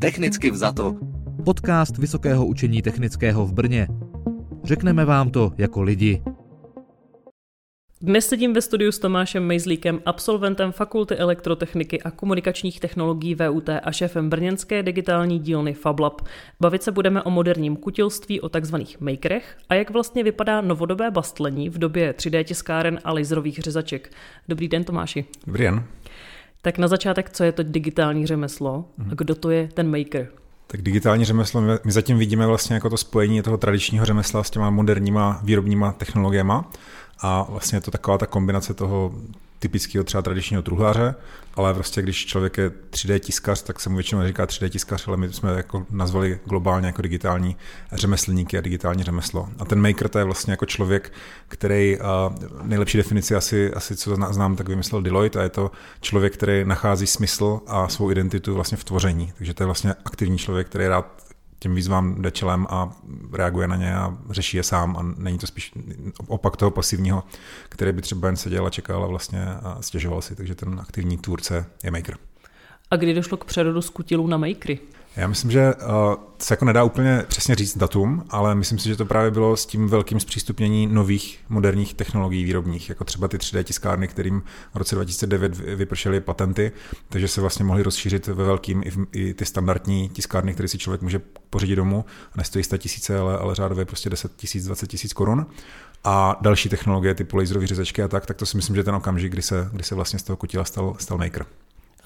Technicky vzato. Podcast Vysokého učení technického v Brně. Řekneme vám to jako lidi. Dnes sedím ve studiu s Tomášem Mejzlíkem, absolventem Fakulty elektrotechniky a komunikačních technologií VUT a šéfem brněnské digitální dílny FabLab. Bavit se budeme o moderním kutilství, o takzvaných makerech a jak vlastně vypadá novodobé bastlení v době 3D tiskáren a laserových řezaček. Dobrý den Tomáši. Dobrý den. Tak na začátek, co je to digitální řemeslo a kdo to je ten maker? Tak digitální řemeslo, my zatím vidíme vlastně jako to spojení toho tradičního řemesla s těma moderníma výrobníma technologiemi a vlastně je to taková ta kombinace toho typického třeba tradičního truhláře, ale prostě když člověk je 3D tiskař, tak se mu většinou říká 3D tiskař, ale my jsme jako nazvali globálně jako digitální řemeslníky a digitální řemeslo. A ten maker to je vlastně jako člověk, který nejlepší definici asi, asi co znám, tak vymyslel Deloitte a je to člověk, který nachází smysl a svou identitu vlastně v tvoření. Takže to je vlastně aktivní člověk, který rád těm výzvám jde čelem a reaguje na ně a řeší je sám a není to spíš opak toho pasivního, který by třeba jen seděl a čekal a vlastně a stěžoval si, takže ten aktivní tvůrce je maker. A kdy došlo k přerodu z kutilů na makery? Já myslím, že uh, se jako nedá úplně přesně říct datum, ale myslím si, že to právě bylo s tím velkým zpřístupnění nových moderních technologií výrobních, jako třeba ty 3D tiskárny, kterým v roce 2009 vypršely patenty, takže se vlastně mohly rozšířit ve velkým i, v, i ty standardní tiskárny, které si člověk může pořídit domů. Nestojí 100 tisíce, ale, ale řádově prostě 10 tisíc, 20 tisíc korun a další technologie typu laserové řezačky a tak, tak to si myslím, že ten okamžik, kdy se, kdy se vlastně z toho kutila stal, stal maker.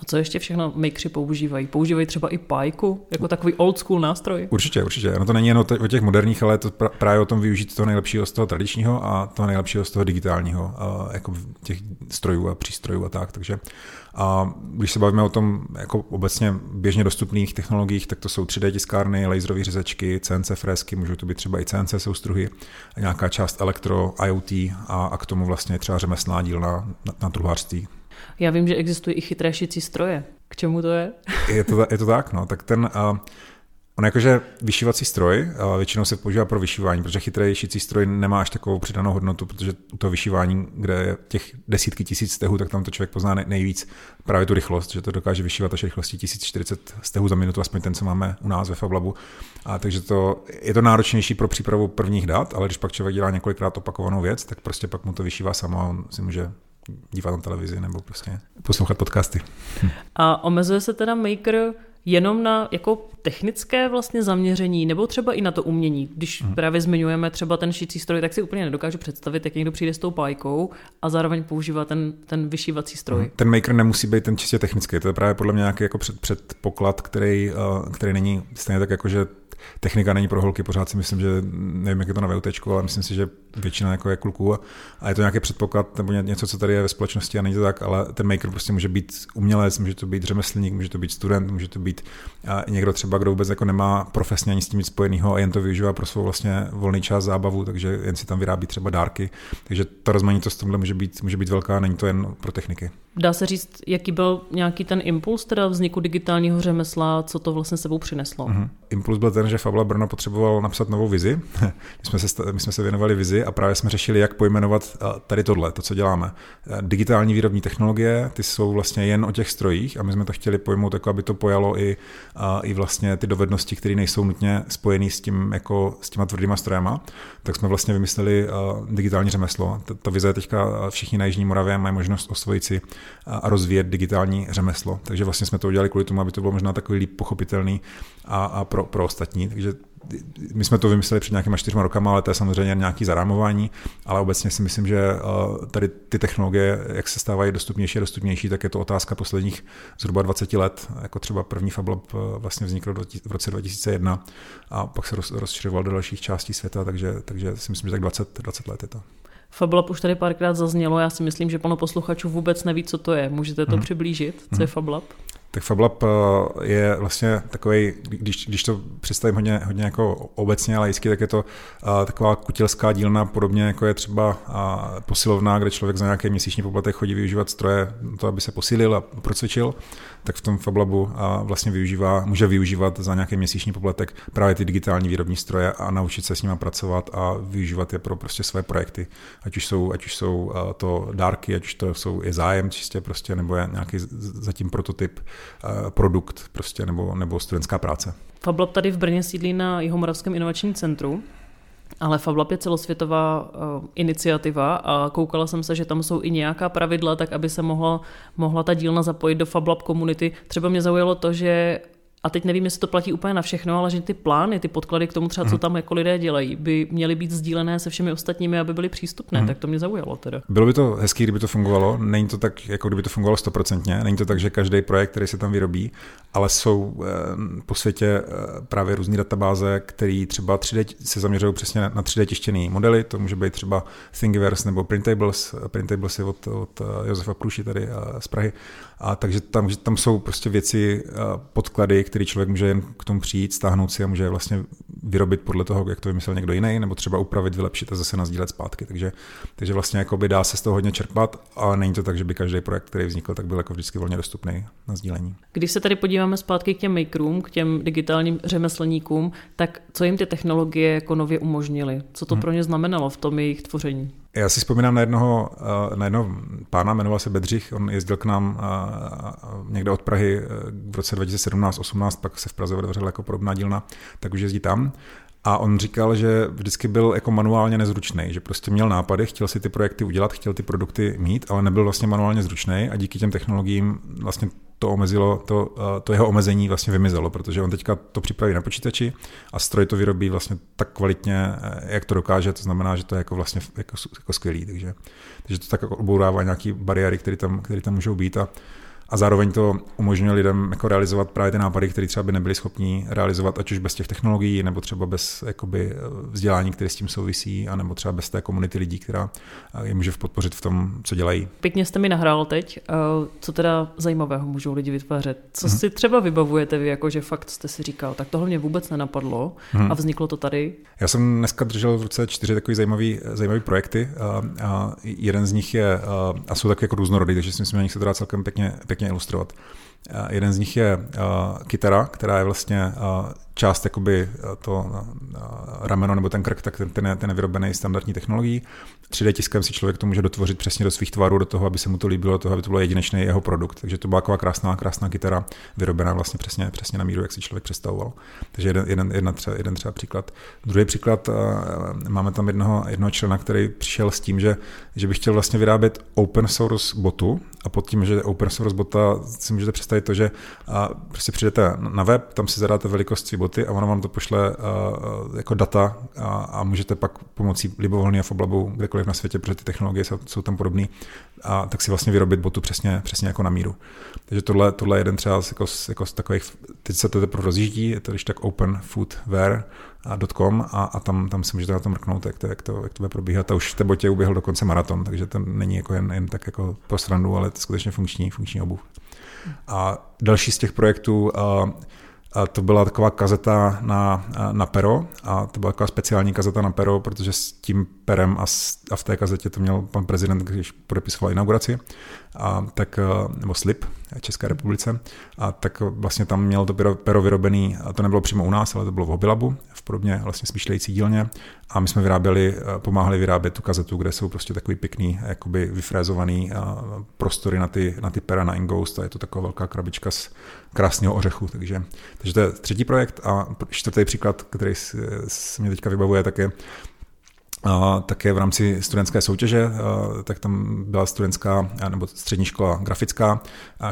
A co ještě všechno makeři používají? Používají třeba i pajku jako takový old school nástroj? Určitě, určitě. No to není jen o těch moderních, ale to právě o tom využít toho nejlepšího z toho tradičního a toho nejlepšího z toho digitálního, jako těch strojů a přístrojů a tak. Takže a když se bavíme o tom jako obecně běžně dostupných technologiích, tak to jsou 3D tiskárny, laserové řezačky, CNC fresky, můžou to být třeba i CNC soustruhy, nějaká část elektro, IoT a, a k tomu vlastně třeba řemeslná dílna na, na truhlářství. Já vím, že existují i chytré šicí stroje. K čemu to je? Je to, je to tak, no. Tak ten, uh, On jakože vyšívací stroj uh, většinou se používá pro vyšívání, protože chytrý šicí stroj nemá až takovou přidanou hodnotu, protože u toho vyšívání, kde je těch desítky tisíc stehů, tak tam to člověk pozná nejvíc právě tu rychlost, že to dokáže vyšívat až rychlostí 1040 stehů za minutu, aspoň ten, co máme u nás ve Fablabu. A takže to, je to náročnější pro přípravu prvních dat, ale když pak člověk dělá několikrát opakovanou věc, tak prostě pak mu to vyšívá samo a on si může dívat na televizi nebo prostě poslouchat podcasty. A omezuje se teda Maker jenom na jako technické vlastně zaměření, nebo třeba i na to umění. Když hmm. právě zmiňujeme třeba ten šicí stroj, tak si úplně nedokážu představit, jak někdo přijde s tou pajkou a zároveň používá ten, ten vyšívací stroj. Hmm. Ten maker nemusí být ten čistě technický, to je právě podle mě nějaký jako před, předpoklad, který, uh, který není stejně tak jako, že technika není pro holky, pořád si myslím, že nevím, jak je to na VUT, ale myslím si, že většina jako je kluků a je to nějaký předpoklad nebo něco, co tady je ve společnosti a není to tak, ale ten maker prostě může být umělec, může to být řemeslník, může to být student, může to být někdo třeba, kdo vůbec jako nemá profesně ani s tím nic spojeného a jen to využívá pro svou vlastně volný čas, zábavu, takže jen si tam vyrábí třeba dárky. Takže ta rozmanitost tomhle může být, může být velká, není to jen pro techniky. Dá se říct, jaký byl nějaký ten impuls teda vzniku digitálního řemesla, co to vlastně sebou přineslo? Mm-hmm. Impuls byl ten, že Fabla Brno potřeboval napsat novou vizi. my, jsme se, my jsme se věnovali vizi a právě jsme řešili, jak pojmenovat tady tohle, to, co děláme. Digitální výrobní technologie, ty jsou vlastně jen o těch strojích a my jsme to chtěli pojmout jako, aby to pojalo i, i vlastně ty dovednosti, které nejsou nutně spojené s, tím, jako, s těma tvrdýma strojema. Tak jsme vlastně vymysleli digitální řemeslo. Ta, ta vize teďka všichni na Jižní Moravě mají možnost osvojit si a rozvíjet digitální řemeslo. Takže vlastně jsme to udělali kvůli tomu, aby to bylo možná takový líp pochopitelný a, a pro, pro ostatní. Takže my jsme to vymysleli před nějakýma čtyřma rokama, ale to je samozřejmě nějaký zarámování, ale obecně si myslím, že eh, tady ty technologie, jak se stávají dostupnější a dostupnější, tak je to otázka posledních zhruba 20 let, jako třeba první FabLab eh, vlastně vznikl v roce 2001 a pak se rozšiřoval do dalších částí světa, takže, takže si myslím, že tak 20, 20 let je to. FabLab už tady párkrát zaznělo, já si myslím, že plno posluchačů vůbec neví, co to je. Můžete to mm. přiblížit? Co je mhm. FabLab? Tak FabLab eh, je vlastně takový, když, když to představím hodně, hodně jako obecně, ale jistě, tak je to uh, taková kutilská dílna, podobně jako je třeba uh, posilovna, kde člověk za nějaké měsíční poplatek chodí využívat stroje, to, aby se posílil a procvičil tak v tom FabLabu a vlastně využívá, může využívat za nějaký měsíční poplatek právě ty digitální výrobní stroje a naučit se s nimi pracovat a využívat je pro prostě své projekty. Ať už jsou, ať už jsou to dárky, ať už to jsou je zájem čistě prostě, nebo je nějaký zatím prototyp produkt prostě nebo, nebo studentská práce. FabLab tady v Brně sídlí na Jihomoravském inovačním centru. Ale FabLab je celosvětová uh, iniciativa a koukala jsem se, že tam jsou i nějaká pravidla, tak aby se mohla, mohla ta dílna zapojit do FabLab komunity. Třeba mě zaujalo to, že a teď nevím, jestli to platí úplně na všechno, ale že ty plány, ty podklady k tomu třeba, co mhm. tam jako lidé dělají, by měly být sdílené se všemi ostatními, aby byly přístupné. Hmm. Tak to mě zaujalo teda. Bylo by to hezký, kdyby to fungovalo. Není to tak, jako kdyby to fungovalo stoprocentně. Není to tak, že každý projekt, který se tam vyrobí, ale jsou eh, po světě eh, právě různé databáze, které třeba 3D se zaměřují přesně na 3D tištěné modely. To může být třeba Thingiverse nebo Printables. Printables je od, od eh, Josefa Průši tady z Prahy. A takže tam, tam jsou prostě věci, podklady, který člověk může jen k tomu přijít, stáhnout si a může vlastně vyrobit podle toho, jak to vymyslel někdo jiný, nebo třeba upravit, vylepšit a zase nazdílet zpátky. Takže, takže vlastně dá se z toho hodně čerpat, ale není to tak, že by každý projekt, který vznikl, tak byl jako vždycky volně dostupný na sdílení. Když se tady podíváme zpátky k těm makerům, k těm digitálním řemeslníkům, tak co jim ty technologie jako nově umožnily? Co to hmm. pro ně znamenalo v tom jejich tvoření? Já si vzpomínám na jednoho, eh, na jednoho pána, jmenoval se Bedřich, on jezdil k nám eh, někde od Prahy eh, v roce 2017-18, pak se v Praze otevřela jako podobná dílna, tak už jezdí tam. A on říkal, že vždycky byl jako manuálně nezručný, že prostě měl nápady, chtěl si ty projekty udělat, chtěl ty produkty mít, ale nebyl vlastně manuálně zručný a díky těm technologiím vlastně to omezilo, to, to jeho omezení vlastně vymizelo, protože on teďka to připraví na počítači a stroj to vyrobí vlastně tak kvalitně, jak to dokáže, to znamená, že to je jako vlastně jako, jako skvělý, takže, takže to tak jako obourává nějaký bariéry, které tam, které tam můžou být a a zároveň to umožňuje lidem jako realizovat právě ty nápady, které třeba by nebyli schopni realizovat, ať už bez těch technologií, nebo třeba bez jakoby, vzdělání, které s tím souvisí, anebo třeba bez té komunity lidí, která je může podpořit v tom, co dělají. Pěkně jste mi nahrál teď. Co teda zajímavého můžou lidi vytvářet? Co hmm. si třeba vybavujete vy, jako že fakt jste si říkal, tak tohle mě vůbec nenapadlo hmm. a vzniklo to tady? Já jsem dneska držel v ruce čtyři takové zajímavé zajímvé projekty. A, a jeden z nich je, a, a jsou tak jako různorodý, takže si myslím, že na nich se to dá celkem pěkně, pěkně pěkně ilustrovat. Jeden z nich je kytara, která je vlastně část jakoby to rameno nebo ten krk, tak ten, ten, je, ten je vyrobený standardní technologií. 3D tiskem si člověk to může dotvořit přesně do svých tvarů, do toho, aby se mu to líbilo, do toho, aby to byl jedinečný jeho produkt. Takže to byla taková krásná, krásná kytara, vyrobená vlastně přesně, přesně na míru, jak si člověk představoval. Takže jeden, jeden, jedna třeba, jeden třeba příklad. Druhý příklad, máme tam jednoho, jednoho člena, který přišel s tím, že, že by chtěl vlastně vyrábět open source botu a pod tím, že open source bota si můžete představit to, že prostě přijdete na web, tam si zadáte velikost svý boty a ono vám to pošle jako data a, a můžete pak pomocí libovolného foblabu kdekoliv na světě, protože ty technologie jsou, jsou tam podobné, a tak si vlastně vyrobit botu přesně, přesně jako na míru. Takže tohle, tohle je jeden třeba z, jako, jako z takových, teď se to teprve rozjíždí, je to když tak open foodware, .com a, a tam, tam si můžete na to mrknout, jak to, jak to, jak to bude probíhat. A už v té botě uběhl dokonce maraton, takže to není jako jen, jen tak jako pro srandu, ale to skutečně funkční, funkční obuv. A další z těch projektů, a to byla taková kazeta na, na pero a to byla taková speciální kazeta na pero, protože s tím perem a, s, a v té kazetě to měl pan prezident, když podepisoval inauguraci, a tak, nebo slib České republice, a tak vlastně tam měl to pero, pero vyrobený, a to nebylo přímo u nás, ale to bylo v Hobilabu, v podobně vlastně smýšlející dílně a my jsme vyráběli, pomáhali vyrábět tu kazetu, kde jsou prostě takový pěkný, jakoby vyfrézovaný prostory na ty, na ty pera na Ingoust a je to taková velká krabička z krásného ořechu, takže, takže to je třetí projekt. A čtvrtý příklad, který se mě teďka vybavuje, tak je a také v rámci studentské soutěže, tak tam byla studentská nebo střední škola grafická,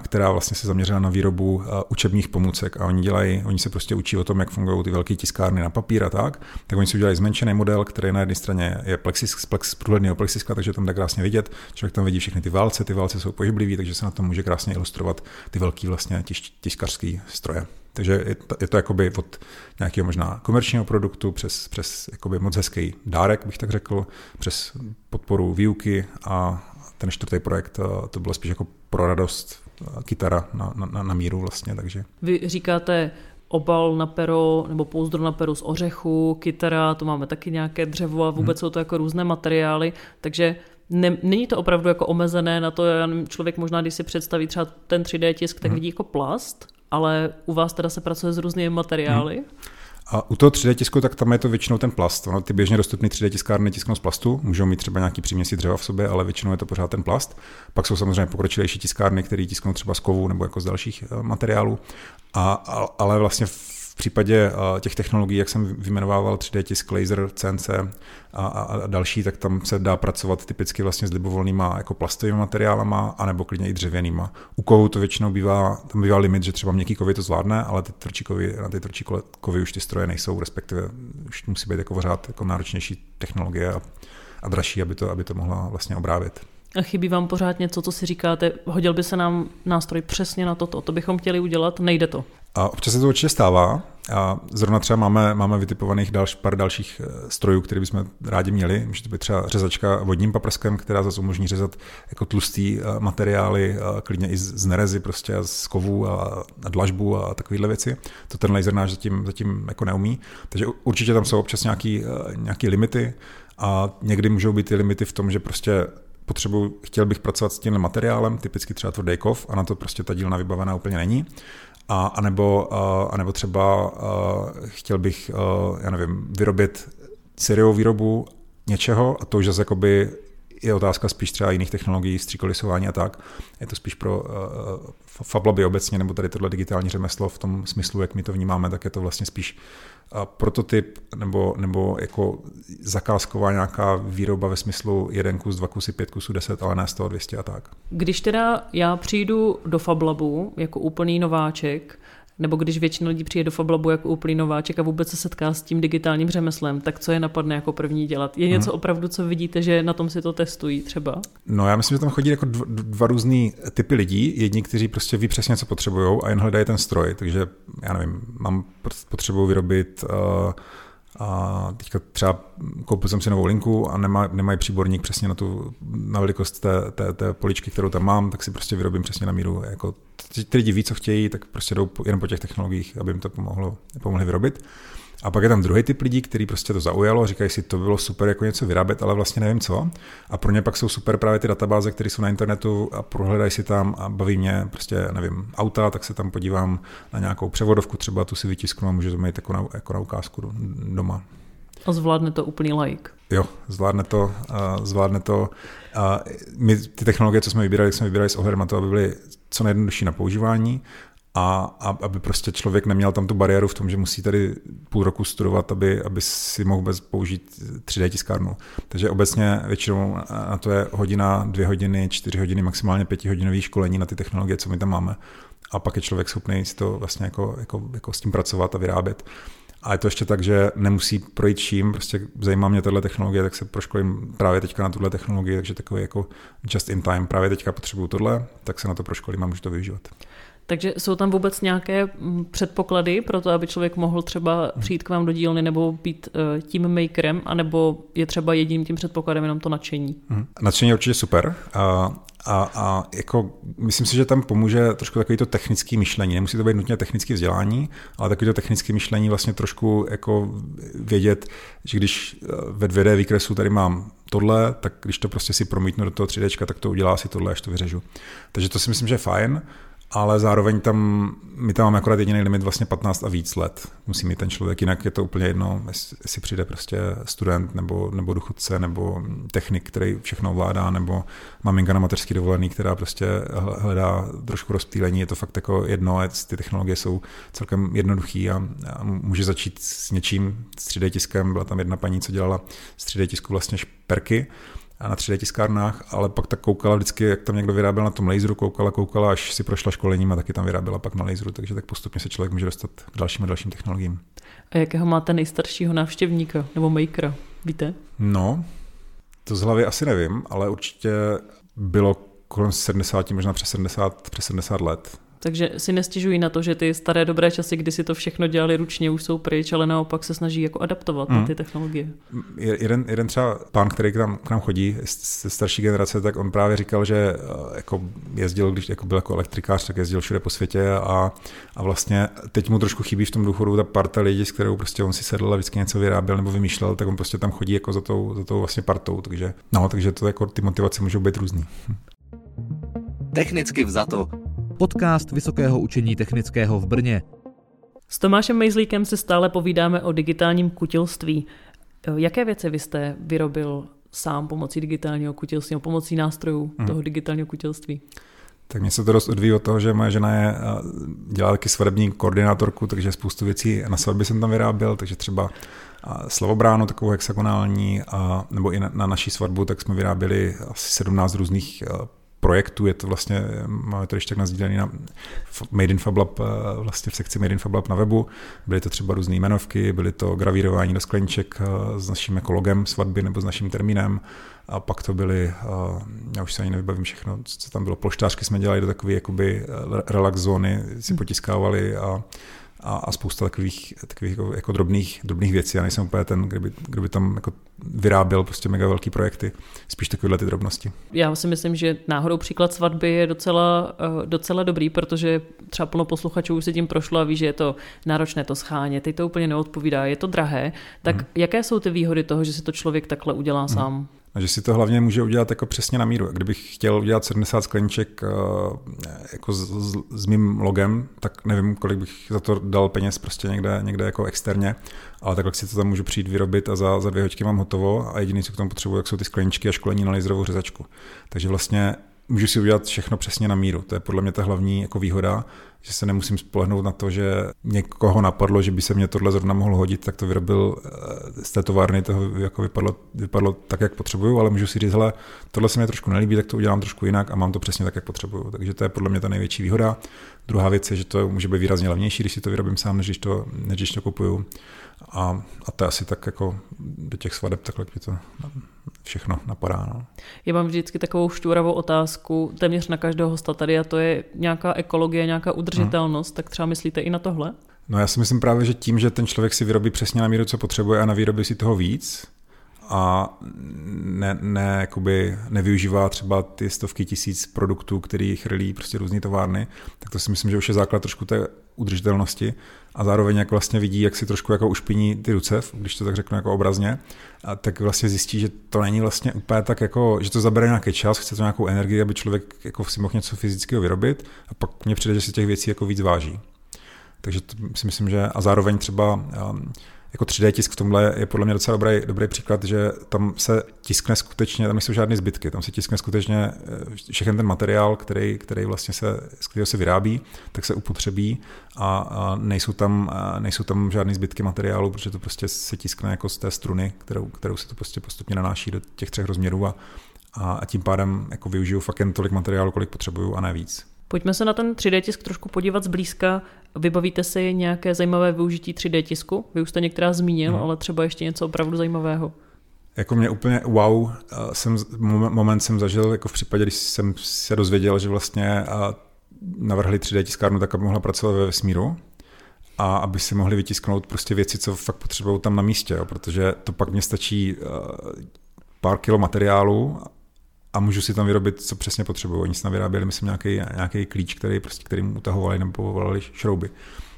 která vlastně se zaměřila na výrobu učebních pomůcek. A oni dělají, oni se prostě učí o tom, jak fungují ty velké tiskárny na papír a tak, tak oni si udělají zmenšený model, který na jedné straně je plexis, plex, průhledného plexiskla, takže tam dá krásně vidět, člověk tam vidí všechny ty válce, ty válce jsou pohyblivé, takže se na tom může krásně ilustrovat ty velké vlastně tiskařské stroje. Takže je to, je to jakoby od nějakého možná komerčního produktu přes, přes jakoby moc hezký dárek, bych tak řekl, přes podporu výuky a ten čtvrtý projekt to bylo spíš jako pro radost kytara na, na, na míru vlastně. Takže. Vy říkáte obal na pero nebo pouzdro na peru z ořechu, kytara, to máme taky nějaké dřevo a vůbec hmm. jsou to jako různé materiály, takže ne, není to opravdu jako omezené na to, člověk možná, když si představí třeba ten 3D tisk, tak hmm. vidí jako plast, ale u vás teda se pracuje s různými materiály? Hmm. A u toho 3D tisku, tak tam je to většinou ten plast. Ono, ty běžně dostupné 3D tiskárny tisknou z plastu, můžou mít třeba nějaký příměsi dřeva v sobě, ale většinou je to pořád ten plast. Pak jsou samozřejmě pokročilejší tiskárny, které tisknou třeba z kovu nebo jako z dalších eh, materiálů. A, ale vlastně případě eh, těch technologií, jak jsem vyjmenovával 3D tisk, laser, CNC a, a, další, tak tam se dá pracovat typicky vlastně s libovolnýma jako plastovými materiálama, anebo klidně i dřevěnýma. U kovů to většinou bývá, tam bývá limit, že třeba měkký kovy to zvládne, ale ty tvrdší kovy, na ty tvrdší kovy už ty stroje nejsou, respektive už musí být jako pořád jako náročnější technologie a, a dražší, aby to, aby to mohla vlastně obrábět. A chybí vám pořád něco, co si říkáte, hodil by se nám nástroj přesně na toto, to bychom chtěli udělat, nejde to. A občas se to určitě stává. A zrovna třeba máme, máme vytipovaných dalš, pár dalších eh, strojů, které bychom rádi měli. Může to být třeba řezačka vodním paprskem, která zase umožní řezat jako tlustý eh, materiály, klidně i z nerezy, prostě z kovů a, a dlažbu a takovéhle věci. To ten laser náš zatím, zatím jako neumí. Takže určitě tam jsou občas nějaký, eh, nějaký limity a někdy můžou být ty limity v tom, že prostě potřebuji, chtěl bych pracovat s tím materiálem, typicky třeba tvrdý kov, a na to prostě ta dílna vybavená úplně není. A, anebo, a, anebo třeba a, chtěl bych, a, já nevím, vyrobit seriovou výrobu něčeho a to už zase jakoby je otázka spíš třeba jiných technologií, stříkolisování a tak. Je to spíš pro uh, Fablaby obecně, nebo tady tohle digitální řemeslo v tom smyslu, jak my to vnímáme, tak je to vlastně spíš prototyp nebo, nebo jako zakázková nějaká výroba ve smyslu jeden kus, dva kusy, pět kusů, deset, ale ne z toho 200 a tak. Když teda já přijdu do Fablabu jako úplný nováček, nebo když většina lidí přijde do Fablabu jako úplný nováček a vůbec se setká s tím digitálním řemeslem, tak co je napadne jako první dělat? Je něco hmm. opravdu, co vidíte, že na tom si to testují třeba? No já myslím, že tam chodí jako dva, dva různý typy lidí. Jedni, kteří prostě ví přesně, co potřebují a jen hledají ten stroj. Takže já nevím, mám potřebu vyrobit uh, a teďka třeba koupil jsem si novou linku a nemá, nemají příborník přesně na tu na velikost té, té, té poličky, kterou tam mám, tak si prostě vyrobím přesně na míru. Jako, ty lidi ví, co chtějí, tak prostě jdou jen po těch technologiích, aby jim to pomohlo, pomohli vyrobit. A pak je tam druhý typ lidí, který prostě to zaujalo, říkají si, to bylo super jako něco vyrábět, ale vlastně nevím co. A pro ně pak jsou super právě ty databáze, které jsou na internetu a prohledají si tam a baví mě prostě, nevím, auta, tak se tam podívám na nějakou převodovku, třeba tu si vytisknu a můžu to mít jako na, jako na ukázku doma. A zvládne to úplný like. Jo, zvládne to, uh, zvládne to. Uh, my ty technologie, co jsme vybírali, jsme vybírali s ohledem na to, aby byly co nejjednodušší na používání, a, aby prostě člověk neměl tam tu bariéru v tom, že musí tady půl roku studovat, aby, aby si mohl vůbec použít 3D tiskárnu. Takže obecně většinou na to je hodina, dvě hodiny, čtyři hodiny, maximálně pětihodinový školení na ty technologie, co my tam máme. A pak je člověk schopný si to vlastně jako, jako, jako s tím pracovat a vyrábět. A je to ještě tak, že nemusí projít čím, prostě zajímá mě tahle technologie, tak se proškolím právě teďka na tuhle technologii, takže takový jako just in time, právě teďka potřebuju tohle, tak se na to proškolím a můžu to využívat. Takže jsou tam vůbec nějaké mm, předpoklady pro to, aby člověk mohl třeba hmm. přijít k vám do dílny nebo být uh, tím makerem, anebo je třeba jediným tím předpokladem jenom to nadšení? Hmm. Nadšení je určitě super. A, a, a jako myslím si, že tam pomůže trošku takový to technické myšlení. Nemusí to být nutně technické vzdělání, ale takový to technické myšlení vlastně trošku jako vědět, že když eh, ve 2D výkresu tady mám tohle, tak když to prostě si promítnu do toho 3D, tak to udělá si tohle, až to vyřežu. Takže to si myslím, že je fajn ale zároveň tam, my tam máme akorát jediný limit vlastně 15 a víc let. Musí mít ten člověk, jinak je to úplně jedno, jestli přijde prostě student nebo, nebo duchotce nebo technik, který všechno ovládá, nebo maminka na mateřský dovolený, která prostě hledá trošku rozptýlení, je to fakt jako jedno, ty technologie jsou celkem jednoduchý a, a může začít s něčím, s 3D tiskem, byla tam jedna paní, co dělala s 3D tisku vlastně šperky, na 3D tiskárnách, ale pak tak koukala vždycky, jak tam někdo vyráběl na tom laseru, koukala, koukala, až si prošla školením a taky tam vyráběla pak na laseru, takže tak postupně se člověk může dostat k dalším a dalším technologiím. A jakého máte nejstaršího návštěvníka nebo makera, víte? No, to z hlavy asi nevím, ale určitě bylo kolem 70, možná přes 70, přes 70 let. Takže si nestěžují na to, že ty staré dobré časy, kdy si to všechno dělali ručně, už jsou pryč, ale naopak se snaží jako adaptovat mm. na ty technologie. Jeden, jeden třeba pán, který k nám, k nám chodí ze starší generace, tak on právě říkal, že eh, jako jezdil, když jako byl jako elektrikář, tak jezdil všude po světě a, a vlastně teď mu trošku chybí v tom důchodu ta parta lidí, s kterou prostě on si sedl a vždycky něco vyráběl nebo vymýšlel, tak on prostě tam chodí jako za tou, za tou vlastně partou, takže, no, takže to jako ty motivace můžou být různý. Technicky vzato podcast Vysokého učení technického v Brně. S Tomášem Mejzlíkem se stále povídáme o digitálním kutilství. Jaké věci vy jste vyrobil sám pomocí digitálního kutilství, pomocí nástrojů hmm. toho digitálního kutilství? Tak mě se to dost odvíjí od toho, že moje žena je, dělá taky svadební koordinátorku, takže spoustu věcí na svatbě jsem tam vyráběl, takže třeba slavobránu takovou hexagonální, a, nebo i na, na naší svatbu, tak jsme vyráběli asi 17 různých projektů, je to vlastně, máme to ještě tak nazdílený na Made in Fab Lab, vlastně v sekci Made in Fab Lab na webu. Byly to třeba různé jmenovky, byly to gravírování do skleníček s naším ekologem svatby nebo s naším termínem. A pak to byly, já už se ani nevybavím všechno, co tam bylo, polštářky jsme dělali do takové jakoby relax zóny, si potiskávali a a, a spousta takových, takových jako, jako drobných, drobných věcí. Já nejsem úplně ten, kdyby, kdyby tam jako vyráběl prostě mega velký projekty, spíš takovéhle ty drobnosti. Já si myslím, že náhodou příklad svatby je docela, eh, docela dobrý, protože třeba plno posluchačů už se tím prošlo a ví, že je to náročné to schánět, teď to úplně neodpovídá, je to drahé. Tak hmm. jaké jsou ty výhody toho, že si to člověk takhle udělá hmm. sám? A že si to hlavně může udělat jako přesně na míru. Kdybych chtěl udělat 70 skleniček eh, jako s, s, s mým logem, tak nevím, kolik bych za to dal peněz prostě někde, někde jako externě, ale takhle si to tam můžu přijít vyrobit a za, za dvě hoďky mám hotovo a jediný, co k tomu potřebuji, jak jsou ty skleničky a školení na laserovou řezačku. Takže vlastně můžu si udělat všechno přesně na míru. To je podle mě ta hlavní jako výhoda, že se nemusím spolehnout na to, že někoho napadlo, že by se mě tohle zrovna mohlo hodit, tak to vyrobil eh, z té továrny, toho jako vypadlo, vypadlo tak, jak potřebuju, ale můžu si říct, hele, tohle se mi trošku nelíbí, tak to udělám trošku jinak a mám to přesně tak, jak potřebuju. Takže to je podle mě ta největší výhoda. Druhá věc je, že to může být výrazně levnější, když si to vyrobím sám, než když to, než když to kupuju. A, a to je asi tak jako do těch svadeb takhle mi to všechno napadá. No. Já mám vždycky takovou šťouravou otázku téměř na každého hosta tady a to je nějaká ekologie, nějaká udržitelnost, hmm. tak třeba myslíte i na tohle? No já si myslím právě, že tím, že ten člověk si vyrobí přesně na míru, co potřebuje a na výrobě si toho víc, a ne, ne, jakoby nevyužívá třeba ty stovky tisíc produktů, který chrlí prostě různé továrny, tak to si myslím, že už je základ trošku té udržitelnosti a zároveň jak vlastně vidí, jak si trošku jako ušpiní ty ruce, když to tak řeknu jako obrazně, a tak vlastně zjistí, že to není vlastně úplně tak jako, že to zabere nějaký čas, chce to nějakou energii, aby člověk jako si mohl něco fyzického vyrobit a pak mně přijde, že si těch věcí jako víc váží. Takže to si myslím, že a zároveň třeba um, jako 3D tisk v tomhle je podle mě docela dobrý, dobrý příklad, že tam se tiskne skutečně, tam nejsou žádné zbytky, tam se tiskne skutečně eh, všechen ten materiál, který, který vlastně se, z kterého se vyrábí, tak se upotřebí a, a nejsou, tam, a nejsou tam žádné zbytky materiálu, protože to prostě se tiskne jako z té struny, kterou, kterou se to prostě postupně nanáší do těch třech rozměrů a, a tím pádem jako využiju fakt jen tolik materiálu, kolik potřebuju a ne víc. Pojďme se na ten 3D tisk trošku podívat zblízka. Vybavíte si nějaké zajímavé využití 3D tisku? Vy už jste některá zmínil, no. ale třeba ještě něco opravdu zajímavého. Jako mě úplně wow, jsem, moment jsem zažil jako v případě, když jsem se dozvěděl, že vlastně navrhli 3D tiskárnu tak, aby mohla pracovat ve vesmíru a aby si mohli vytisknout prostě věci, co fakt potřebují tam na místě, jo, protože to pak mě stačí pár kilo materiálu a můžu si tam vyrobit, co přesně potřebuju. Oni si tam vyráběli, myslím, nějaký, nějaký klíč, který prostě, kterým utahovali nebo povolali šrouby.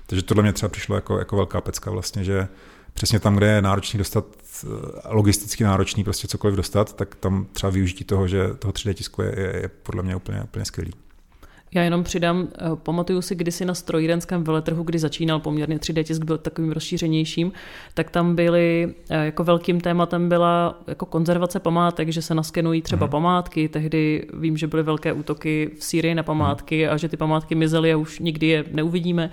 Takže tohle mě třeba přišlo jako, jako velká pecka vlastně, že přesně tam, kde je náročný dostat, eh, logisticky náročný prostě cokoliv dostat, tak tam třeba využití toho, že toho 3D tisku je, je, je podle mě úplně, úplně skvělý. Já jenom přidám, eh, pamatuju si kdysi na strojírenském veletrhu, kdy začínal poměrně 3D tisk, byl takovým rozšířenějším, tak tam byly, eh, jako velkým tématem byla jako konzervace památek, že se naskenují třeba hmm. památky, tehdy vím, že byly velké útoky v Sýrii na památky hmm. a že ty památky mizely a už nikdy je neuvidíme.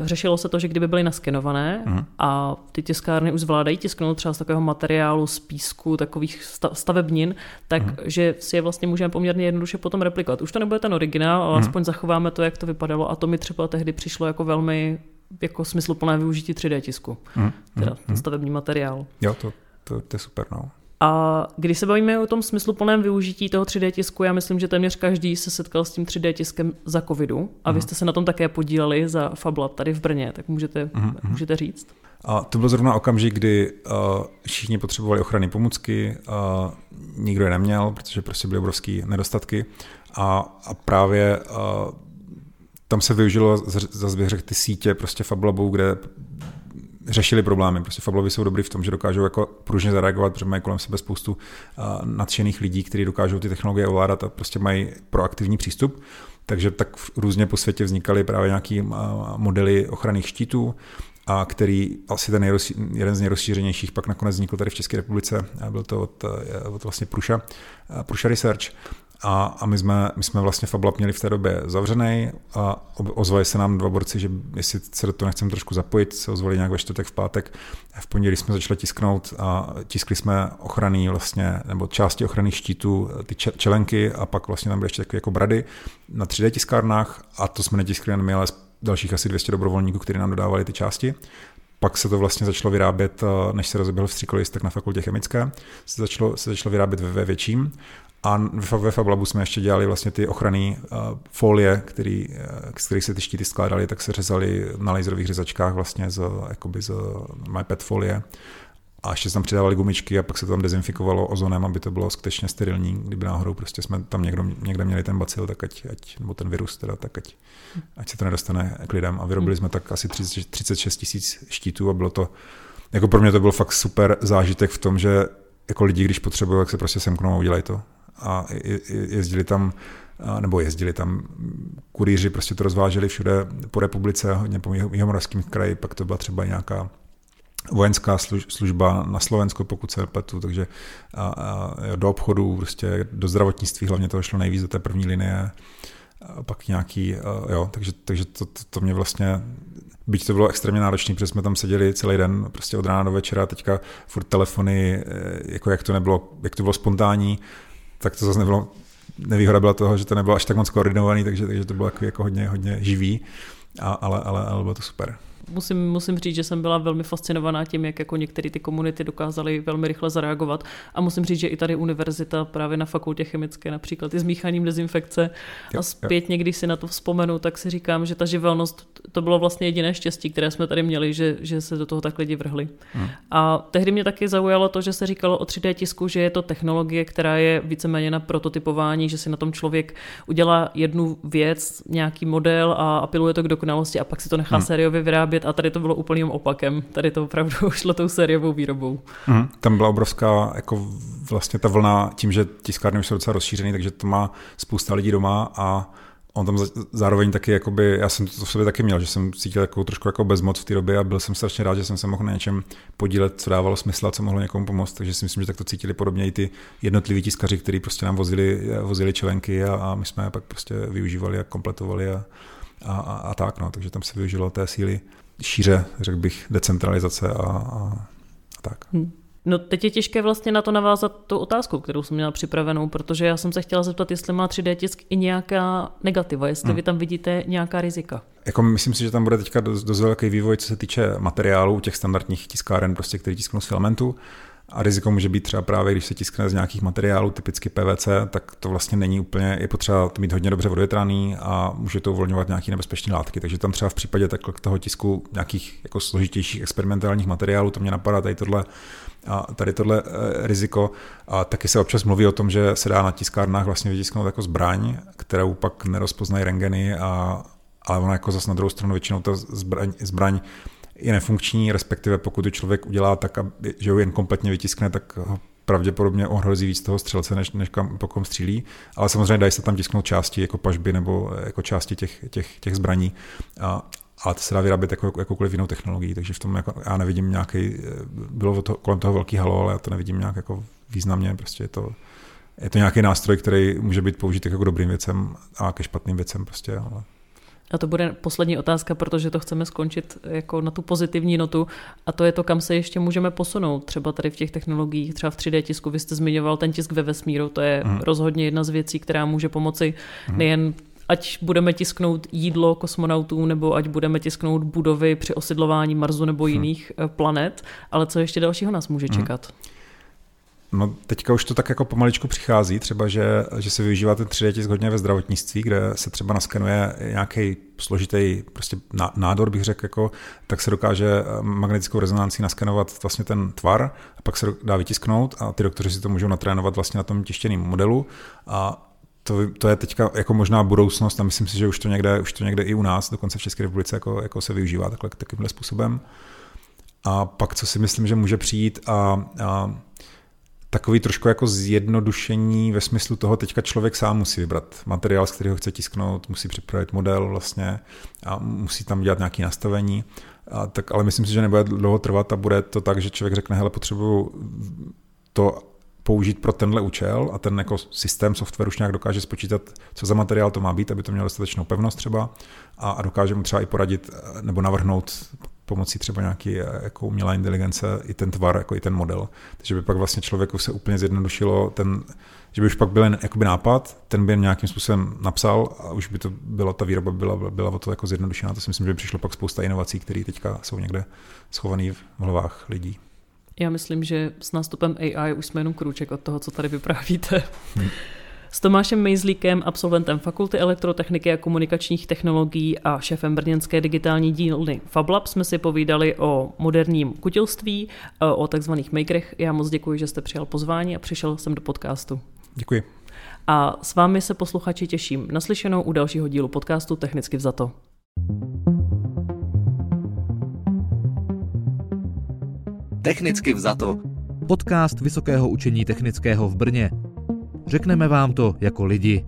Řešilo se to, že kdyby byly naskenované uh-huh. a ty tiskárny už zvládají tisknout třeba z takového materiálu, z písku, takových stavebnin, tak uh-huh. že si je vlastně můžeme poměrně jednoduše potom replikovat. Už to nebude ten originál, ale uh-huh. aspoň zachováme to, jak to vypadalo a to mi třeba tehdy přišlo jako velmi jako smysluplné využití 3D tisku, uh-huh. teda ten stavební materiál. Jo, to, to, to je super, no. A když se bavíme o tom smysluplném využití toho 3D tisku, já myslím, že téměř každý se setkal s tím 3D tiskem za covidu a vy mhm. jste se na tom také podíleli za FabLab tady v Brně, tak můžete, uh-huh. můžete říct? A to byl zrovna okamžik, kdy uh, všichni potřebovali ochranné pomůcky, uh, nikdo je neměl, protože prostě byly obrovské nedostatky a, a právě uh, tam se využilo, zase bych řekl, ty sítě prostě FabLabu, kde řešili problémy. Prostě Fablovi jsou dobrý v tom, že dokážou jako pružně zareagovat, protože mají kolem sebe spoustu nadšených lidí, kteří dokážou ty technologie ovládat a prostě mají proaktivní přístup. Takže tak různě po světě vznikaly právě nějaké modely ochranných štítů, a který asi ten jeden z nejrozšířenějších pak nakonec vznikl tady v České republice, byl to od, od vlastně Pruša, Pruša Research. A, a my, jsme, my jsme vlastně FabLab měli v té době zavřený a ozvali se nám dva borci, že jestli se do toho nechceme trošku zapojit, se ozvali nějak ve čtvrtek, v pátek. V pondělí jsme začali tisknout a tiskli jsme ochranný vlastně, nebo části ochranných štítů, ty čelenky a pak vlastně tam byly ještě takové jako brady na 3D tiskárnách a to jsme netiskli jen my, ale dalších asi 200 dobrovolníků, kteří nám dodávali ty části. Pak se to vlastně začalo vyrábět, eh, než se rozběhl vstřikolis, tak na fakultě chemické se začalo, se začalo vyrábět ve větším. A ve FabLabu jsme ještě dělali vlastně ty ochranné uh, folie, který, uh, z kterých se ty štíty skládaly, tak se řezali na laserových řezačkách vlastně z, jakoby z MyPad folie a ještě se tam přidávali gumičky a pak se to tam dezinfikovalo ozonem, aby to bylo skutečně sterilní. Kdyby náhodou prostě jsme tam někdo, někde měli ten bacil, tak ať, ať, nebo ten virus teda, tak ať, ať se to nedostane k lidem. A vyrobili jsme tak asi 30, 36 tisíc štítů a bylo to, jako pro mě to byl fakt super zážitek v tom, že jako lidi, když potřebují, tak se prostě semknou a udělají to. A jezdili tam nebo jezdili tam kurýři, prostě to rozváželi všude po republice, hodně po Jihomoravském kraji, pak to byla třeba nějaká vojenská služba na Slovensku, pokud se nepletu, takže a, a, do obchodu, prostě do zdravotnictví hlavně to šlo nejvíc do té první linie, a pak nějaký, a, jo, takže, takže to, to, to mě vlastně, byť to bylo extrémně náročné, protože jsme tam seděli celý den, prostě od rána do večera, teďka furt telefony, e, jako jak to nebylo, jak to bylo spontánní, tak to zase nebylo, nevýhoda byla toho, že to nebylo až tak moc koordinovaný, takže, takže to bylo jako, hodně, hodně živý, a, ale, ale, ale bylo to super musím, musím říct, že jsem byla velmi fascinovaná tím, jak jako některé ty komunity dokázaly velmi rychle zareagovat. A musím říct, že i tady univerzita právě na fakultě chemické například i s míchaním dezinfekce a zpětně, když si na to vzpomenu, tak si říkám, že ta živelnost, to bylo vlastně jediné štěstí, které jsme tady měli, že, že se do toho tak lidi vrhli. Hmm. A tehdy mě taky zaujalo to, že se říkalo o 3D tisku, že je to technologie, která je víceméně na prototypování, že si na tom člověk udělá jednu věc, nějaký model a apeluje to k dokonalosti a pak si to nechá hmm. sériově vyrábět vyrábět a tady to bylo úplným opakem. Tady to opravdu šlo tou sériovou výrobou. Mm, tam byla obrovská jako vlastně ta vlna tím, že tiskárny už jsou docela rozšířený, takže to má spousta lidí doma a on tam zároveň taky, jakoby, já jsem to v sobě taky měl, že jsem cítil jako trošku jako bezmoc v té době a byl jsem strašně rád, že jsem se mohl na něčem podílet, co dávalo smysl a co mohlo někomu pomoct, takže si myslím, že tak to cítili podobně i ty jednotliví tiskaři, kteří prostě nám vozili, vozili čelenky a, a my jsme je pak prostě využívali a kompletovali a, a, a, a tak, no, takže tam se využilo té síly šíře, řekl bych, decentralizace a, a, a tak. Hmm. No teď je těžké vlastně na to navázat tu otázku, kterou jsem měla připravenou, protože já jsem se chtěla zeptat, jestli má 3D tisk i nějaká negativa, jestli hmm. vy tam vidíte nějaká rizika. Jako myslím si, že tam bude teďka dost, dost velký vývoj, co se týče materiálů těch standardních tiskáren, prostě, který tisknou z filamentu. A riziko může být třeba právě, když se tiskne z nějakých materiálů, typicky PVC, tak to vlastně není úplně, je potřeba to mít hodně dobře odvětraný a může to uvolňovat nějaké nebezpečné látky. Takže tam třeba v případě takhle toho tisku nějakých jako složitějších experimentálních materiálů, to mě napadá tady tohle, a tady tohle e, riziko. A taky se občas mluví o tom, že se dá na tiskárnách vlastně vytisknout jako zbraň, kterou pak nerozpoznají rengeny a ale ona jako zase na druhou stranu většinou ta zbraň, zbraň je nefunkční, respektive pokud to člověk udělá tak, že ho jen kompletně vytiskne, tak ho pravděpodobně ohrozí víc toho střelce, než, než kam, po kom střílí. Ale samozřejmě dají se tam tisknout části jako pažby nebo jako části těch, těch, těch zbraní. A, ale to se dá vyrábět jako, jakoukoliv jinou technologií, takže v tom jako, já nevidím nějaký, bylo to, kolem toho velký halo, ale já to nevidím nějak jako významně, prostě je to, je to nějaký nástroj, který může být použit jako k dobrým věcem a ke špatným věcem prostě, ale a to bude poslední otázka, protože to chceme skončit jako na tu pozitivní notu a to je to, kam se ještě můžeme posunout, třeba tady v těch technologiích, třeba v 3D tisku. Vy jste zmiňoval ten tisk ve vesmíru, to je mm. rozhodně jedna z věcí, která může pomoci mm. nejen ať budeme tisknout jídlo kosmonautů, nebo ať budeme tisknout budovy při osidlování Marsu nebo mhm. jiných mm. planet, ale co ještě dalšího nás může mhm. čekat? Mm. No teďka už to tak jako pomaličku přichází, třeba že, že se využívá ten 3D tisk hodně ve zdravotnictví, kde se třeba naskenuje nějaký složitý prostě nádor, bych řekl, jako, tak se dokáže magnetickou rezonancí naskenovat vlastně ten tvar a pak se dá vytisknout a ty doktoři si to můžou natrénovat vlastně na tom tištěném modelu a to, to je teďka jako možná budoucnost a myslím si, že už to někde, už to někde i u nás, dokonce v České republice, jako, jako se využívá takhle, takovýmhle způsobem. A pak, co si myslím, že může přijít a, a takový trošku jako zjednodušení ve smyslu toho, teďka člověk sám musí vybrat materiál, z kterého chce tisknout, musí připravit model vlastně a musí tam dělat nějaké nastavení. A tak, ale myslím si, že nebude dlouho trvat a bude to tak, že člověk řekne, hele, potřebuju to použít pro tenhle účel a ten jako systém software už nějak dokáže spočítat, co za materiál to má být, aby to mělo dostatečnou pevnost třeba a, a dokáže mu třeba i poradit nebo navrhnout pomocí třeba nějaký eh, jako umělá inteligence i ten tvar, jako i ten model. Takže by pak vlastně člověku se úplně zjednodušilo ten, že by už pak byl jen jakoby nápad, ten by jen nějakým způsobem napsal a už by to byla, ta výroba byla, byla o to jako zjednodušená. To si myslím, že by přišlo pak spousta inovací, které teďka jsou někde schované v hlavách lidí. Já myslím, že s nástupem AI už jsme jenom krůček od toho, co tady vyprávíte. Hmm. S Tomášem Mejzlíkem, absolventem Fakulty elektrotechniky a komunikačních technologií a šéfem brněnské digitální dílny FabLab jsme si povídali o moderním kutilství, o takzvaných makerech. Já moc děkuji, že jste přijal pozvání a přišel jsem do podcastu. Děkuji. A s vámi se posluchači těším naslyšenou u dalšího dílu podcastu Technicky vzato. Technicky vzato. Podcast Vysokého učení technického v Brně. Řekneme vám to jako lidi.